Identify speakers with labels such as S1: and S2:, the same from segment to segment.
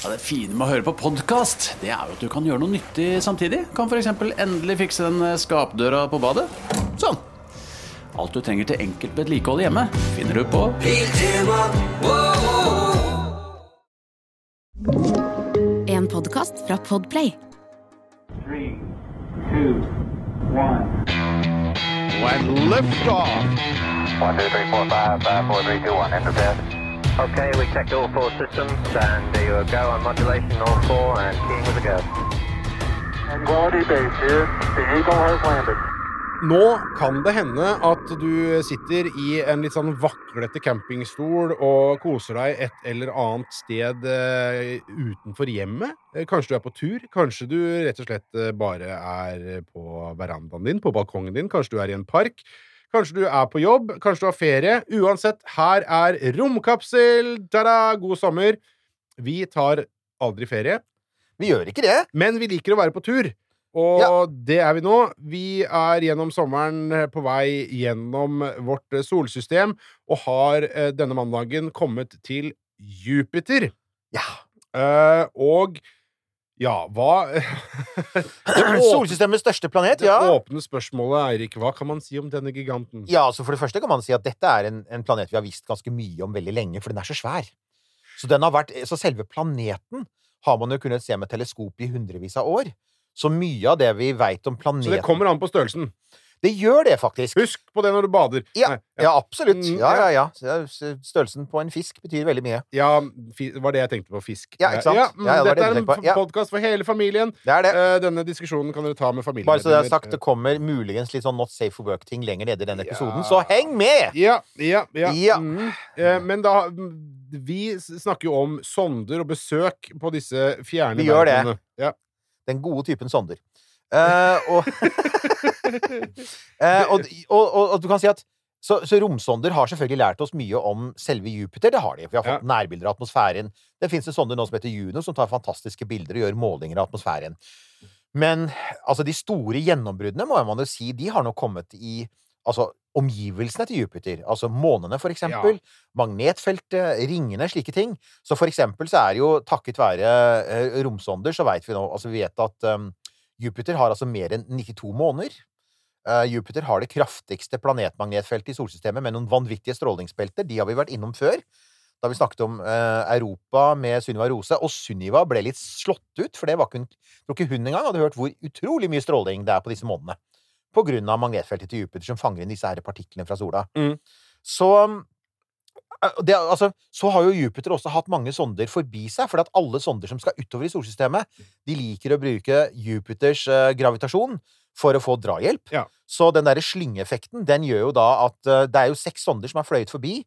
S1: Ja, det fine med å høre på podkast, det er jo at du kan gjøre noe nyttig samtidig. Kan f.eks. endelig fikse den skapdøra på badet. Sånn. Alt du trenger til enkelt vedlikehold hjemme, finner du på
S2: En podkast fra Podplay.
S3: Three, two, one.
S4: When liftoff.
S5: One, two, three, four, five, five, four, three, two, one. Enter bed. Okay, we checked all four systems, and there you go on modulation, all four, and keying with a go.
S3: Tranquility base here. The Eagle has landed.
S4: Nå kan det hende at du sitter i en litt sånn vaklete campingstol og koser deg et eller annet sted eh, utenfor hjemmet. Eh, Kanskje du er på tur, kanskje du rett og slett eh, bare er på verandaen din, på balkongen din, kanskje du er i en park. Kanskje du er på jobb, kanskje du har ferie. Uansett, her er Romkapsel! Ta-da! God sommer! Vi tar aldri ferie,
S6: Vi gjør ikke det.
S4: men vi liker å være på tur. Og
S6: Ja.
S4: det er vi nå. Vi er gjennom sommeren eh, på vei gjennom vårt eh, solsystem, og har eh, denne mandagen kommet til Jupiter.
S6: Ja.
S4: Uh, og ja, hva
S6: Solsystemets største planet,
S4: det åpne spørsmålet, Eirik, hva kan man si om denne giganten?
S6: Ja, altså For det første kan man si at dette er en, en planet vi har visst ganske mye om veldig lenge, for den er så svær. Så, den har vært, så selve planeten har man jo kunnet se med teleskop i hundrevis av år. Så mye av det vi veit om planeten
S4: Så det kommer an på størrelsen.
S6: Det gjør det, faktisk.
S4: Husk på det når du bader.
S6: Ja,
S4: Nei,
S6: ja absolutt.
S4: Mm,
S6: Ja, ja,
S4: ja.
S6: ja. Størrelsen på en fisk betyr veldig mye.
S4: Ja, det var det jeg tenkte på. Fisk.
S6: Ja, ikke sant?
S4: Ja, mm,
S6: Ja, ja, det
S4: dette
S6: det
S4: er en.
S6: Ja.
S4: podkast for hele familien.
S6: Det er det.
S4: Eh, denne diskusjonen kan dere ta med familien.
S6: Bare så det er sagt, det kommer muligens litt sånn not safe for work-ting lenger nede i denne episoden,
S4: Ja.
S6: så heng med!
S4: Ja, ja, ja.
S6: Ja.
S4: Mm. Eh, men da Vi snakker jo om sonder og besøk på disse fjerne
S6: Vi gjør det.
S4: Ja.
S6: Den gode typen sonder. Uh, og, eh, og, og, og, og du kan si at så, så romsonder har selvfølgelig lært oss mye om selve Jupiter. Det har de. Vi har fått nærbilder av atmosfæren. Det fins en sonder nå som heter Juno, som tar fantastiske bilder og gjør målinger av atmosfæren. Men altså, de store gjennombruddene, må man jo si, de har nå kommet i altså, omgivelsene til Jupiter. Altså månene, for eksempel. Magnetfeltet, ringene, slike ting. Så for eksempel så er det jo takket være eh, romsonder, så veit vi nå Altså, vi vet at um, Jupiter har altså mer enn 92 måneder. Eh, Jupiter har det kraftigste planetmagnetfeltet i solsystemet med noen vanvittige strålingsbelter. De har vi vært innom før. Da vi snakket om eh, Europa med Sunniva Rose. Og Sunniva ble litt slått ut, for det var ikke hun, tror ikke hun engang hadde hørt hvor utrolig mye stråling det er på disse månedene. På grunn av magnetfeltet til Jupiter som fanger inn disse her partiklene fra sola.
S4: Mm.
S6: Så eh, det, altså, så har jo Jupiter også hatt mange sonder forbi seg, for at alle sonder som skal utover i solsystemet, de liker å bruke Jupiters gravitasjon for å få drahjelp.
S4: Ja.
S6: Så den derre slyngeeffekten, den gjør jo da at uh, det er jo seks sonder som har fløyet forbi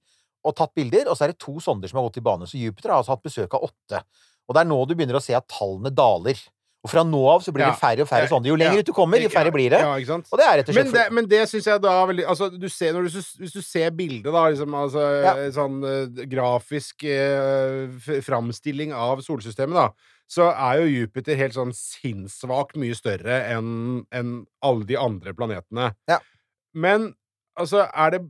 S6: og tatt bilder, og så er det to sonder som har gått i bane. Så Jupiter har altså hatt besøk av åtte. Og det er nå du begynner å se at tallene daler. Og fra nå av så blir det færre og færre sonder. Jo lenger ut du kommer, jo færre blir det. Og det er rett og slett
S4: Men det, men det syns jeg da veldig Altså, du ser, når du, hvis du ser bildet, da, liksom, altså
S6: Ja.
S4: sånn uh, grafisk uh, framstilling av solsystemet, da, så er jo Jupiter helt sånn sinnssvakt mye større enn en alle de andre planetene.
S6: Ja.
S4: Men altså, er det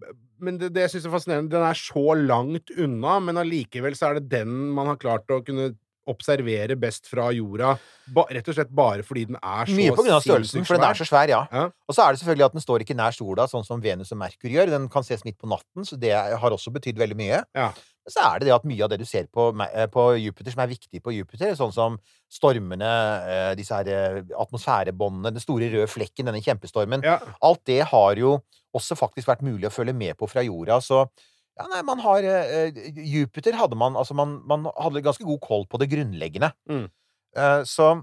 S4: men det, det jeg synes er fascinerende, den er så langt unna, men allikevel så er det den man har klart å kunne observere best fra jorda, ba, rett og slett bare fordi den er så
S6: Mye på grunn av størrelsen, for den er så svær, ja.
S4: Ja.
S6: Og så er det selvfølgelig at den står ikke nær sola, sånn som Venus og Merkur gjør. Den kan ses midt på natten, så det har også betydd veldig mye.
S4: Ja.
S6: Så er det det at mye av det du ser på, eh, på Jupiter, som er viktig på Jupiter, sånn som stormene, eh, disse her eh, atmosfærebåndene, den store røde flekken, denne kjempestormen,
S4: Ja.
S6: alt det har jo også faktisk vært mulig å følge med på fra jorda. Så ja, nei, man har uh, Jupiter hadde man Altså, man, man hadde ganske god koll på det grunnleggende.
S4: Mm.
S6: Uh, så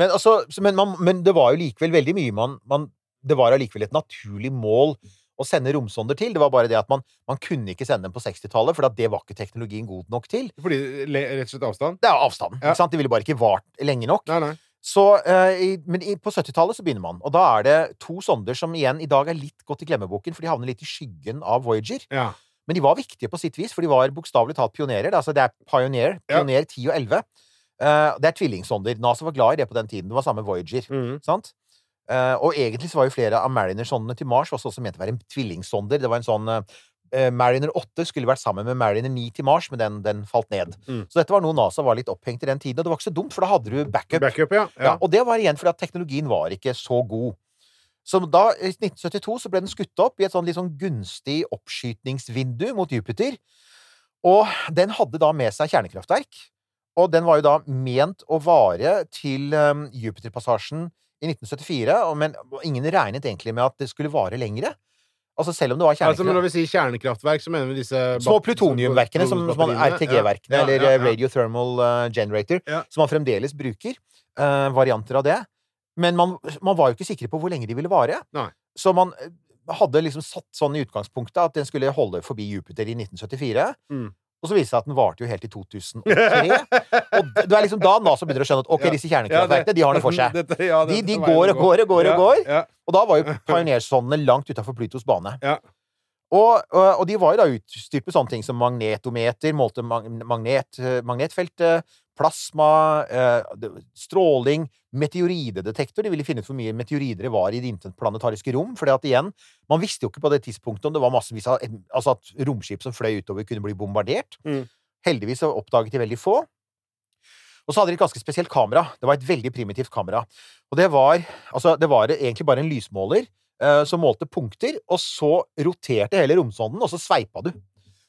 S6: Men altså så, men, man, men det var jo likevel veldig mye man, man Det var allikevel et naturlig mål å sende romsonder til. Det var bare det at man, man kunne ikke sende dem på 60-tallet, for det var ikke teknologien god nok til.
S4: Fordi rett og slett avstand?
S6: Det er avstanden.
S4: Ja.
S6: Det ville bare ikke vart lenge nok.
S4: Nei, nei.
S6: Så, eh, men på 70-tallet så begynner man, og da er det to sonder som igjen i dag er litt gått i glemmeboken, for de havner litt i skyggen av Voyager.
S4: Ja.
S6: Men de var viktige på sitt vis, for de var bokstavelig talt pionerer. Altså, det er Pioneer,
S4: Ja.
S6: 10 og 11. Eh, det er tvillingsonder. NASA var glad i det på den tiden. Det var samme Voyager.
S4: Mhm.
S6: Sant? Eh, og egentlig så var jo flere av Mariner-sondene til Mars også, også ment å være en tvillingsonder. Det var en sånn eh, Mariner 8 skulle vært sammen med Mariner 9 til Mars, men den, den falt ned.
S4: Mm.
S6: Så dette var noe NASA var litt opphengt i den tiden, og det var ikke så dumt, for da hadde du backup.
S4: Backup, ja.
S6: Ja,
S4: ja.
S6: og det var igjen fordi at teknologien var ikke så god. Så da, i 1972, så ble den skutt opp i et sånn litt sånn gunstig oppskytningsvindu mot Jupiter. Og den hadde da med seg kjernekraftverk. Og den var jo da ment å vare til um, Jupiterpassasjen i 1974, og, men ingen regnet egentlig med at det skulle vare lengre. Altså selv om det var
S4: Altså, men når vi sier kjernekraftverk, så mener vi disse
S6: Små plutoniumverkene, som, som. RTG-verkene,
S4: Ja,
S6: eller
S4: ja,
S6: eh,
S4: ja.
S6: Radiothermal eh, Generator, som man fremdeles bruker. Uh, varianter av det. Men man, man var jo ikke sikre på hvor lenge de ville vare.
S4: Nei.
S6: Så man hadde liksom satt sånn i utgangspunktet at den skulle holde forbi Jupiter i 1974.
S4: Mm.
S6: Og så viste det seg at den varte jo helt til 2003. og det det er liksom da NASA begynner å skjønne at ok, disse kjernekraftverkene, de har det for seg. De, de går og går og går og går. Og da var jo pionersondene langt utafor Plutos bane. Og, og de var jo da utstyrt med sånne ting som magnetometer, målte magnet, eh, magnetfeltet, plasma, eh, stråling, meteoridedetektor. De ville finne ut hvor mye meteorider det var i det interplanetariske rom. For at igjen, man visste jo ikke på det tidspunktet om det var massevis av Altså at romskip som fløy utover, kunne bli bombardert.
S4: Mm.
S6: Heldigvis oppdaget de veldig få. Og så hadde de et ganske spesielt kamera. Det var et veldig primitivt kamera. Og det var Altså, det var egentlig bare en lysmåler eh, som målte punkter, og så roterte hele romsonden, og så sveipa du.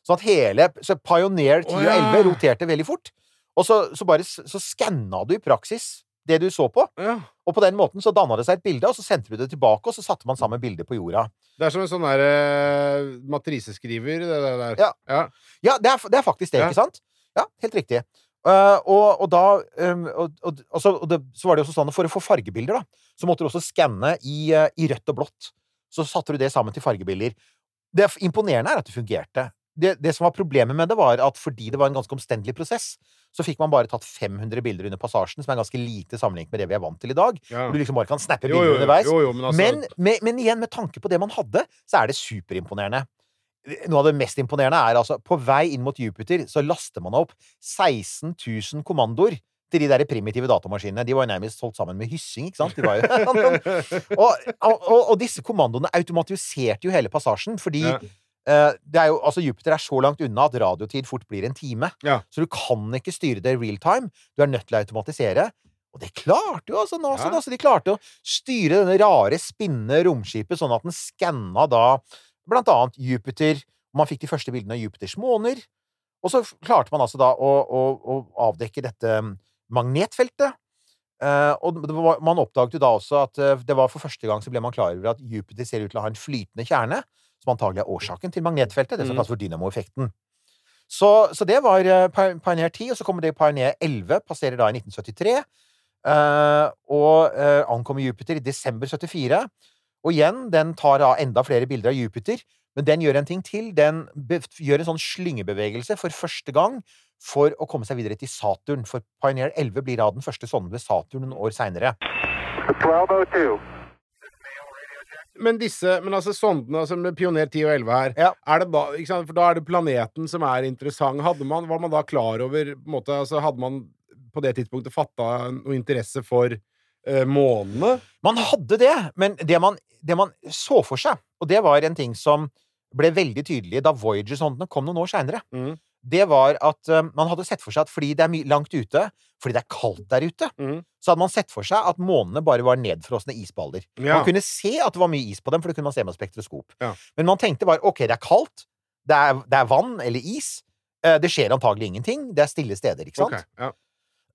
S6: Sånn at hele Så Pioneer 10 og
S4: ja.
S6: 11 roterte veldig fort. Og så, så bare så skanna du i praksis det du så på,
S4: ja.
S6: og på den måten så danna det seg et bilde, og så sendte du det tilbake, og så satte man sammen bildet på jorda.
S4: Det er som en sånn der eh, matriseskriver, det der. der.
S6: Ja.
S4: ja.
S6: Ja, det er, det er faktisk det, ikke sant? Ja, helt riktig. Uh, og, og da um, og, og, og, så, og det, så var det også sånn at For å få fargebilder, da, så måtte du også skanne i, uh, i rødt og blått. Så satte du det sammen til fargebilder. Det imponerende er at det fungerte. Det, det som var problemet med det, var at fordi det var en ganske omstendelig prosess, så fikk man bare tatt 500 bilder under passasjen, som er ganske lite sammenlignet med det vi er vant til i dag.
S4: ja.
S6: Hvor du liksom bare kan snappe
S4: Jo,
S6: bilder
S4: jo,
S6: underveis.
S4: jo, jo, men altså
S6: Men, men, men igjen, med tanke på det man hadde, så er det superimponerende. Noe av det mest imponerende er altså På vei inn mot Jupiter så laster man opp 16 000 kommandoer til de der primitive datamaskinene. De var jo nærmest holdt sammen med hyssing, ikke sant? De var jo, og, og, og disse kommandoene automatiserte jo hele passasjen, fordi
S4: Ja.
S6: Eh, det er jo, altså Jupiter er så langt unna at radiotid fort blir en time.
S4: Ja.
S6: Så du kan ikke styre det real time. Du er nødt til å automatisere. Og det klarte jo altså NASA.
S4: Ja.
S6: da, så De klarte å styre denne rare, spinnende romskipet sånn at den skanna da blant annet Jupiter. Man fikk de første bildene av Jupiters måner. Og så klarte man altså da å, å, å avdekke dette magnetfeltet. Uh, og var, man oppdaget jo da også at uh, det var for første gang så ble man klar over at Jupiter ser ut til å ha en flytende kjerne, som antagelig er årsaken til magnetfeltet. Det som
S4: Mm.
S6: kalles for dynamoeffekten. Så, så det var eh, Pioneer 10, og så kommer det Pioneer 11, passerer da i 1973. eh, og eh, ankommer Jupiter i desember 74. Og igjen, den tar da enda flere bilder av Jupiter, men den gjør en ting til. Den be gjør en sånn slyngebevegelse for første gang for å komme seg videre til Saturn. For Pioneer 11 blir da den første sonden ved Saturn noen år seinere.
S3: 1202.
S4: Men disse, men altså sondene, altså med Pioner 10 og 11 her,
S6: Ja.
S4: er det da, for da er det planeten som er interessant. Hadde man, var man da klar over, på en måte, altså hadde man på det tidspunktet fatta noe interesse for eh, månene?
S6: Man hadde det, men det man, det man så for seg, og det var en ting som ble veldig tydelig da Voyager-sondene kom noen år seinere,
S4: Mhm.
S6: Det var at eh, man hadde sett for seg at fordi det er langt ute, fordi det er kaldt der ute,
S4: mm.
S6: så hadde man sett for seg at månene bare var nedfrosne isballer.
S4: Ja.
S6: Man kunne se at det var mye is på dem, for det kunne man se med spektroskop.
S4: Ja.
S6: Men man tenkte bare ok, det er kaldt, det er, det er vann eller is, uh, det skjer antagelig ingenting, det er stille steder, ikke sant?
S4: Okay, ja.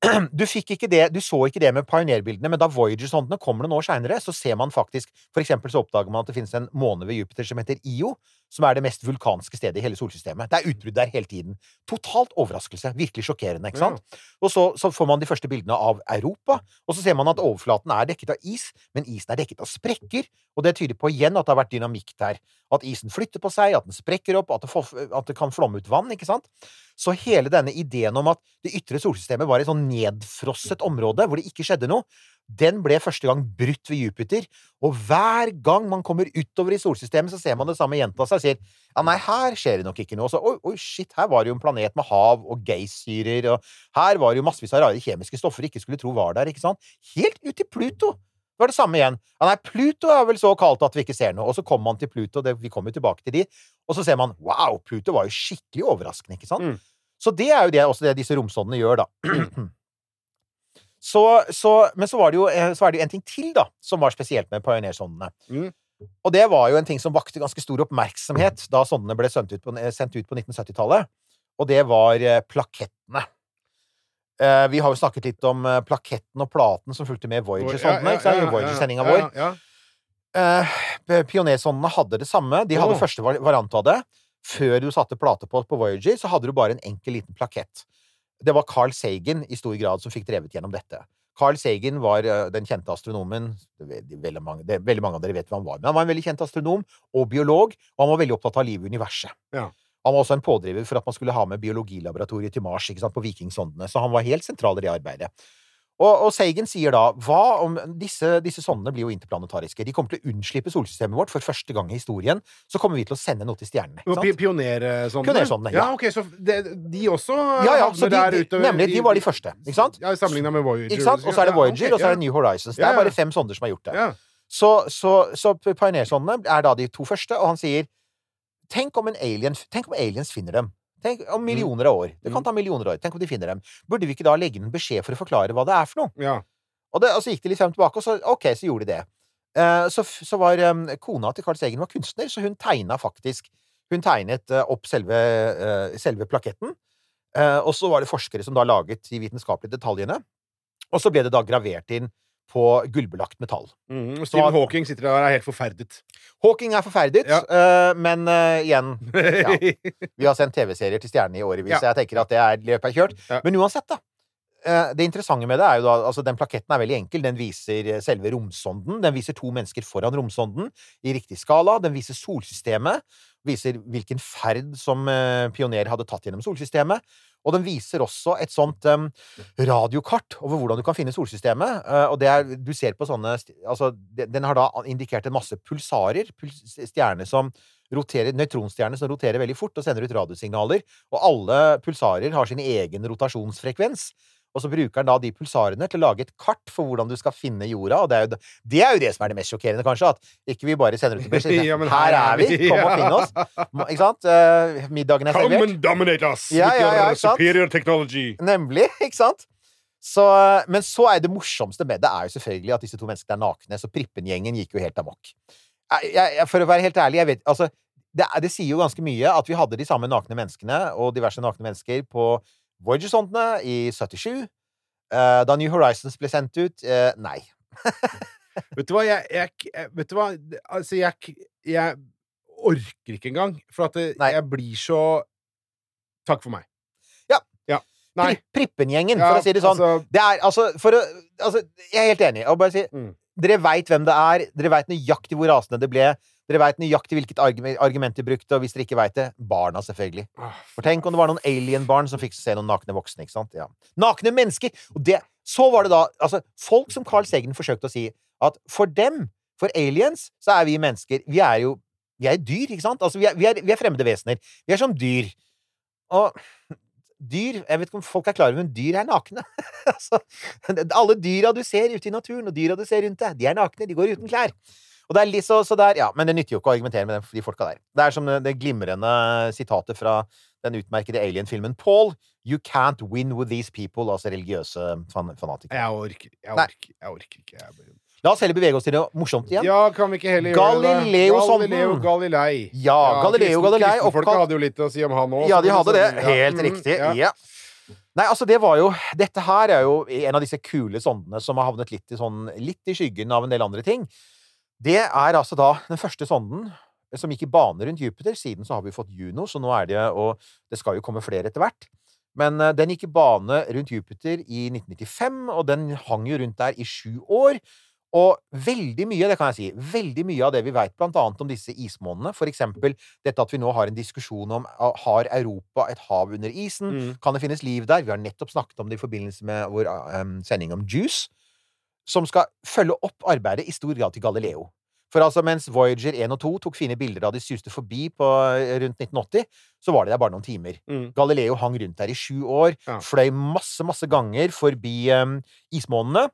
S6: du det, du så ikke det med Pioneer-bildene, men da Voyager-sondene kommer noen år seinere, så ser man faktisk For eksempel så oppdager man at det finnes en måne ved Jupiter som heter Io, som er det mest vulkanske stedet i hele solsystemet. Det er utbrudd der hele tiden. Totalt overraskelse. Virkelig sjokkerende, ikke sant? Og så, så får man de første bildene av Europa, og så ser man at overflaten er dekket av is, men isen er dekket av sprekker, og det tyder på igjen at det har vært dynamikk der. At isen flytter på seg, at den sprekker opp, at det, får, at det kan flomme ut vann, ikke sant? Så hele denne ideen om at det ytre solsystemet var et sånn nedfrosset område hvor det ikke skjedde noe, den ble første gang brutt ved Jupiter. Og hver gang man kommer utover i solsystemet, så ser man det samme gjenta seg og sier ja, nei, her skjer det nok ikke noe. Og så oi, oi, shit, her var det jo en planet med hav og geyssyrer, og her var det jo massevis av rare kjemiske stoffer ikke skulle tro var der, ikke sant? Helt ut til Pluto! Det var det samme igjen. Ja, nei, Pluto er vel så kaldt at vi ikke ser noe. Og så kommer man til Pluto, det, vi kommer tilbake til de, og så ser man wow, Pluto var jo skikkelig overraskende, ikke sant?
S4: Mm.
S6: Så det er jo det også det disse romsondene gjør, da. så, så, men så, var det jo, eh, så er det jo en ting til, da, som var spesielt med pionersondene.
S4: Mm.
S6: Og det var jo en ting som vakte ganske stor oppmerksomhet da sondene ble sendt ut på, på 1970-tallet. Og det var eh, plakettene. Eh, vi har jo snakket litt om eh, plaketten og platen som fulgte med Voyager-sondene. Ja, ja, Voyager-sendinga vår.
S4: Ja, ja.
S6: Eh, Pionersondene hadde det samme. De hadde
S4: oh.
S6: første var- variant av det. Før du satte plate på på Voyager, så hadde du bare en enkel liten plakett. Det var Carl Sagan i stor grad som fikk drevet gjennom dette. Carl Sagan var eh, den kjente astronomen Veldig mange, det, veldig mange av dere vet hvem han var. Men han var en veldig kjent astronom og biolog, og han var veldig opptatt av livet i universet.
S4: Ja.
S6: Han var også en pådriver for at man skulle ha med biologilaboratoriet til Mars ikke sant, på vikingsondene, så han var helt sentral i det arbeidet. Og, og Sagan sier da hva om disse, disse sondene blir jo interplanetariske. De kommer til å unnslippe solsystemet vårt for første gang i historien. Så kommer vi til å sende noe til stjernene.
S4: Pionersondene?
S6: Pionersondene, ja.
S4: ja. ok, så det, de også
S6: Ja, ja, så de,
S4: der ute?
S6: nemlig, de var de første. Ikke sant?
S4: Ja, Sammenligna med Voyager.
S6: Ikke sant? Og så er det
S4: Ja,
S6: Voyager, og så er det. New Horizons. Det er bare fem sonder som har gjort det.
S4: Ja.
S6: Så, så, så pionersondene er da de to første, og han sier Tenk om, en alien, tenk om aliens finner dem. Tenk om millioner av år. Det kan
S4: Mm.
S6: ta millioner av år. Tenk om de finner dem. Burde vi ikke da legge inn en beskjed for å forklare hva det er for noe?
S4: Ja.
S6: Og, det, og så gikk de litt frem tilbake, og så ok, så gjorde de det. Uh, så, så var um, kona til Carl Segen var kunstner, så hun tegna faktisk Hun tegnet uh, opp selve, uh, selve plaketten. Og så var det forskere som da laget de vitenskapelige detaljene. Og så ble det da gravert inn på gullbelagt metall.
S4: Mm, Stephen Hawking sitter der og er helt forferdet.
S6: Hawking er forferdet,
S4: Ja.
S6: uh, men uh, igjen Vi har sendt TV-serier til stjernene i årevis,
S4: Ja.
S6: så jeg tenker at det er løpet er kjørt.
S4: Ja.
S6: Men uansett, da. Uh, Det interessante med det er jo da altså Den plaketten er veldig enkel. Den viser selve romsonden. Den viser to mennesker foran romsonden i riktig skala. Den viser solsystemet. Viser hvilken ferd som pionerer pioner hadde tatt gjennom solsystemet. Og den viser også et sånt um, radiokart over hvordan du kan finne solsystemet. Uh, og er Du ser på sånne Altså, den har da indikert en masse pulsarer. Puls, stjerner som roterer, Nøytronstjerner som roterer veldig fort og sender ut radiosignaler. Og alle pulsarer har sin egen rotasjonsfrekvens. Og så bruker han da de pulsarene til å lage et kart for hvordan du skal finne jorda. Og det er jo det, det, er jo det som er det mest sjokkerende, kanskje. At ikke vi bare sender ut en beskjed.
S4: Ja,
S6: her er vi! Kom og finn oss! Ikke sant? Eh, middagen er
S4: Come and dominate us
S6: Ja, ja, ja,
S4: your
S6: ikke sant?
S4: superior technology.
S6: Nemlig, ikke sant? Så, men så er det morsomste med det er jo selvfølgelig at disse to menneskene er nakne, så Prippen-gjengen gikk jo helt amok. Jeg, jeg, for å være helt ærlig, jeg vet Altså, det, det sier jo ganske mye at vi hadde de samme nakne menneskene og diverse nakne mennesker på Voyager-sondene i 77. Uh, da New Horizons ble sendt ut uh, nei.
S4: Vet du hva, jeg, jeg, jeg Vet du hva, altså, jeg, jeg orker ikke engang, for at det, jeg blir så Takk for meg.
S6: Ja.
S4: Ja. Nei.
S6: Pri- Prippen-gjengen,
S4: Ja,
S6: for å si det sånn.
S4: altså-
S6: Det er altså For å Altså, jeg er helt enig. Og bare si
S4: Mm.
S6: Dere veit hvem det er. Dere veit nøyaktig hvor rasende det ble. Dere veit nøyaktig hvilket argument de brukte, og hvis dere ikke veit det, barna, selvfølgelig. For tenk om det var noen alien-barn som fikk se noen nakne voksne, ikke sant? Ja. Nakne mennesker! Og det Så var det da Altså, folk som Carl Sagen forsøkte å si at for dem, for aliens, så er vi mennesker Vi er jo Vi er dyr, ikke sant? Altså, vi er, vi er, vi er fremmede vesener. Vi er som dyr. Og dyr Jeg vet ikke om folk er klar over, men dyr er nakne. altså, alle dyra du ser ute i naturen, og dyra du ser rundt deg, de er nakne. De går uten klær. Og det er litt så, så der, ja, Men det nytter jo ikke å argumentere med de folka der. Det er som det, glimrende sitatet fra den utmerkede alien-filmen Paul. You can't win with these people. Altså religiøse fan fanatikere.
S4: Jeg orker, jeg orker, jeg orker ikke. Jeg bare...
S6: La oss heller bevege oss til det morsomt igjen.
S4: Ja, kan vi ikke heller gjøre det? Galileo Galilei.
S6: Ja, Galileo Galilei,
S4: Folk hadde jo litt å si om han òg.
S6: Ja, de hadde det. Helt
S4: ja.
S6: riktig.
S4: ja.
S6: Ja. Nei, altså, det var jo Dette her er jo en av disse kule sondene som har havnet litt i, sånn, litt i skyggen av en del andre ting. Det er altså da den første sonden som gikk i bane rundt Jupiter. Siden så har vi fått Juno, så nå er det Og det skal jo komme flere etter hvert. Men eh, den gikk i bane rundt Jupiter i 1995, og den hang jo rundt der i sju år. Og veldig mye, det kan jeg si, veldig mye av det vi veit annet om disse ismånene, for eksempel dette at vi nå har en diskusjon om ah, har Europa et hav under isen,
S4: Mm.
S6: kan det finnes liv der? Vi har nettopp snakket om det i forbindelse med vår um, sending om Juice, som skal følge opp arbeidet i stor grad til Galileo. For altså, mens Voyager 1 og 2 tok fine bilder da de suste forbi på eh, rundt 1980, så var de der bare noen timer.
S4: Mm.
S6: Galileo hang rundt der i sju år,
S4: Ja.
S6: fløy masse, masse ganger forbi um, ismånene.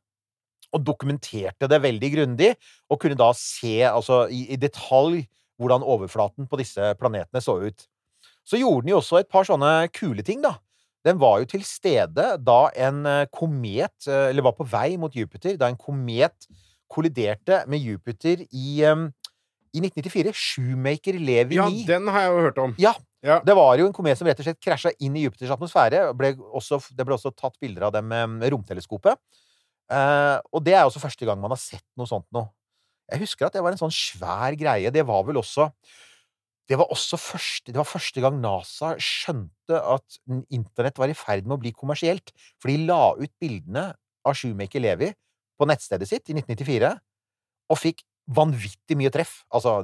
S6: og dokumenterte det veldig grundig, og kunne da se altså, i, i detalj hvordan overflaten på disse planetene så ut. Så gjorde den jo også et par sånne kule ting, da. Den var jo til stede da en eh, komet, eh, eller var på vei mot Jupiter, da en komet kolliderte med Jupiter i, um, i 1994. Shoemaker Levi
S4: Ja, den har jeg jo hørt om.
S6: Ja,
S4: Ja.
S6: det var jo en komet som rett og slett krasja inn i Jupiters atmosfære. Ble også, det ble også tatt bilder av dem med romteleskopet. Uh, og det er også første gang man har sett noe sånt nå. Jeg husker at det var en sånn svær greie. Det var vel også det var også første, det var første gang NASA skjønte at internett var i ferd med å bli kommersielt. For de la ut bildene av Shoemaker Levi på nettstedet sitt i 1994, og fikk vanvittig mye treff. Altså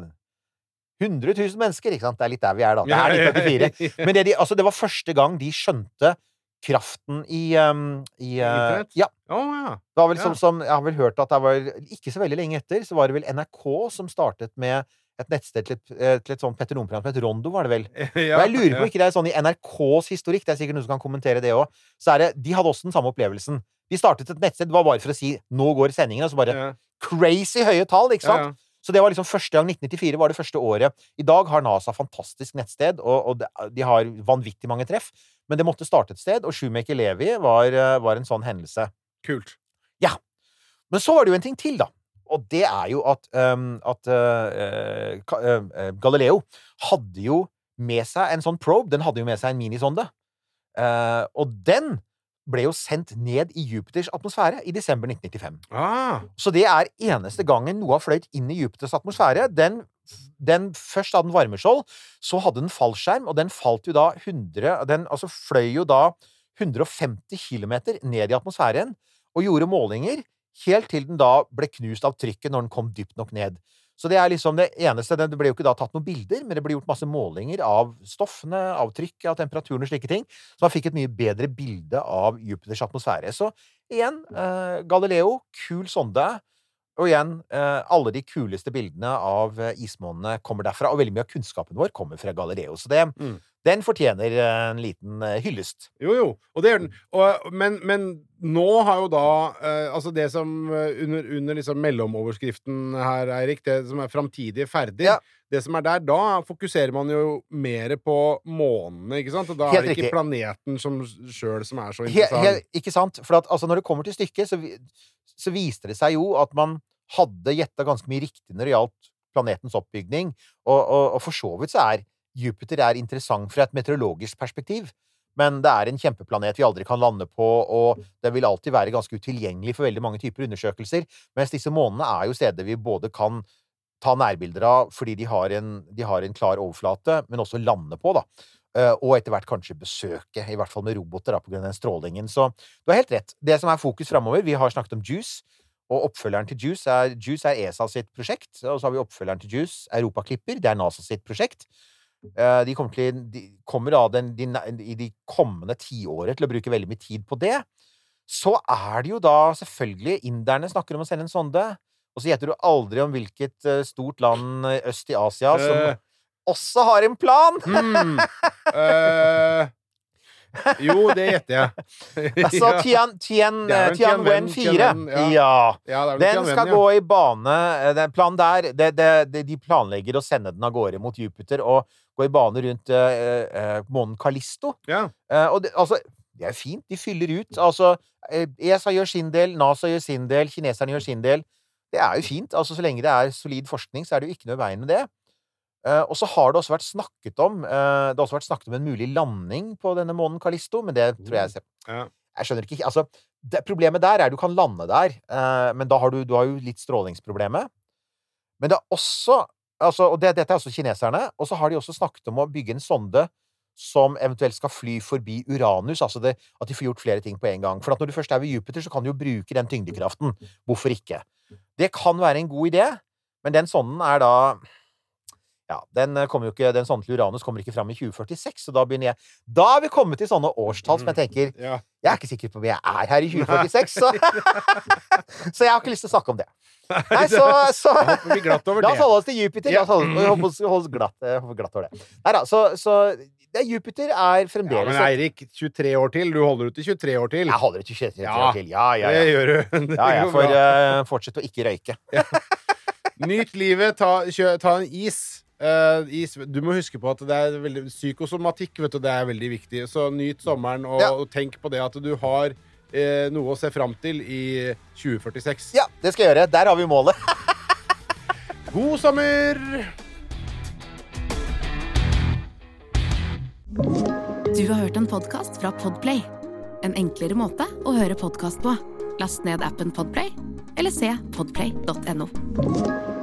S6: 100 000 mennesker, ikke sant? Det er litt der vi er, da. Det er 1994. Men det, de, altså, det var første gang de skjønte kraften i, um, i uh, Ja. Det var vel som, som Jeg har vel hørt at det var Ikke så veldig lenge etter, så var det vel NRK som startet med et nettsted til et, eh, til et sånt Petter Nord-program som het Rondo, var det vel?
S4: ja.
S6: Og jeg lurer på
S4: ja.
S6: ikke det er sånn i NRKs historikk, det er sikkert noen som kan kommentere det òg, så er det De hadde også den samme opplevelsen. De startet et nettsted, det var bare for å si 'nå går sendingen', og så bare
S4: Ja.
S6: crazy høye tall, ikke sant? Så det var liksom første gang 1994 var det første året. I dag har NASA fantastisk nettsted, og, og de har vanvittig mange treff. Men det måtte starte et sted, og Shoemaker Levi var, eh, var en sånn hendelse.
S4: Kult. Ja.
S6: Men så var det jo en ting til, da. Og det er jo at, um, at uh, uh, Galileo hadde jo med seg en sånn probe. Den hadde jo med seg en minisonde. Uh, og den ble jo sendt ned i Jupiters atmosfære i desember 1995.
S4: Ah,
S6: Så det er eneste gangen noe har fløyt inn i Jupiters atmosfære. Den, den Først hadde den varmeskjold, så hadde den fallskjerm, og den falt jo da 100 Den altså fløy jo da 150 km ned i atmosfæren og gjorde målinger helt til den da ble knust av trykket når den kom dypt nok ned. Så det er liksom det eneste. Det ble jo ikke da tatt noen bilder, men det ble gjort masse målinger av stoffene, av trykket, av temperaturen og slike ting. Så man fikk et mye bedre bilde av Jupiters atmosfære. Så igjen, eh, Galileo, kul sonde. Og igjen, eh, alle de kuleste bildene av eh, ismånene kommer derfra. Og veldig mye av kunnskapen vår kommer fra Galileo. Så det,
S4: Mm.
S6: Den fortjener eh, en liten eh, hyllest.
S4: Jo, jo. Og det gjør den. Og, men, men nå har jo da eh, Altså det som eh, under, under liksom mellomoverskriften her, Eirik, det som er framtidige ferdig
S6: Ja.
S4: Det som er der, da fokuserer man jo mer på månene, ikke sant? Og da
S6: Helt
S4: er det ikke
S6: riktig.
S4: planeten som sjøl som er så
S6: interessant.
S4: interessant.
S6: helt, ikke sant? For at, altså, når det kommer til stykket, så, så viste det seg jo at man hadde gjetta ganske mye riktig når det gjaldt planetens oppbygning. Og, og, og for så vidt så er Jupiter er interessant fra et meteorologisk perspektiv. Men det er en kjempeplanet vi aldri kan lande på, og det vil alltid være ganske utilgjengelig for veldig mange typer undersøkelser. Mens disse månene er jo steder vi både kan ta nærbilder av fordi de har en, de har en klar overflate, men også lande på, da. Eh, og etter hvert kanskje besøke, i hvert fall med roboter, da, på grunn av den strålingen. Så du har helt rett. Det som er fokus framover Vi har snakket om Juice, og oppfølgeren til Juice er, Juice er ESA sitt prosjekt. Og så har vi oppfølgeren til Juice, Europaklipper. Det er NASA sitt prosjekt. Eh, De kommer, til, de kommer da den, de, i de kommende tiåret til å bruke veldig mye tid på det. Så er det jo da selvfølgelig Inderne snakker om å sende en sonde. Og så gjetter du aldri om hvilket eh, stort land eh, øst i Asia som
S4: Eh.
S6: også har en plan!
S4: Mm. Eh, jo, det gjetter jeg.
S6: Altså. Tian, Tian, Tianwen
S4: Tianwen,
S6: 4.
S4: Tianwen, ja.
S6: Ja. Den
S4: Tianwen,
S6: skal
S4: ja.
S6: gå i bane Den planen der det, det, det, De planlegger å sende den av gårde mot Jupiter og gå i bane rundt eh, eh, månen Kalisto.
S4: Ja.
S6: Eh, og det, altså, det er fint. De fyller ut. Altså, eh, ESA gjør sin del, NASA gjør sin del, kineserne gjør sin del. Det er jo fint. Altså, så lenge det er solid forskning, så er det jo ikke noe i veien med det. Eh, og så har det også vært snakket om eh, Det har også vært snakket om en mulig landing på denne månen Kalisto, men det tror jeg
S4: Ja.
S6: Jeg skjønner ikke Altså, det, problemet der er du kan lande der, eh, men da har du, du har jo litt strålingsproblemet. Men det er også altså, Og det, dette er også kineserne. Og så har de også snakket om å bygge en sonde som eventuelt skal fly forbi Uranus. Altså det, at de får gjort flere ting på en gang. For når du først er ved Jupiter, så kan du jo bruke den tyngdekraften. Hvorfor ikke? Det kan være en god idé, men den sonden er da ja, den eh, kommer jo ikke, den sonden til Uranus kommer ikke fram i 2046, så da begynner jeg Da er vi kommet til sånne årstall som jeg tenker
S4: Ja.
S6: Jeg er ikke sikker på om jeg er her i 2046, så Så jeg har ikke lyst til å snakke om det. Nei, så, så La oss holde oss til Jupiter. La oss holde, holde oss, holde oss glatt, glatt over det. Nei da, så, så er Jupiter er
S4: Ja,
S6: fremdeles
S4: men Eirik, 23 år til. Du holder ut i 23 år til.
S6: Jeg holder ut til 23
S4: Ja,
S6: år til. Ja, ja,
S4: Det gjør du. Det
S6: ja jeg får
S4: bra.
S6: eh, fortsette å ikke røyke.
S4: Nyt livet. Ta, kjø, ta en is. Eh, i, Du må huske på at det er veldig psykosomatikk vet du, det er veldig viktig. Så nyt sommeren, og,
S6: Ja.
S4: og tenk på det at du har uh, noe å se fram til i 2046.
S6: Ja, det skal jeg gjøre. Der har vi målet.
S4: God sommer!
S2: Du har hørt en podkast fra Podplay. En enklere måte å høre podkast på. Last ned appen Podplay, eller se podplay.no.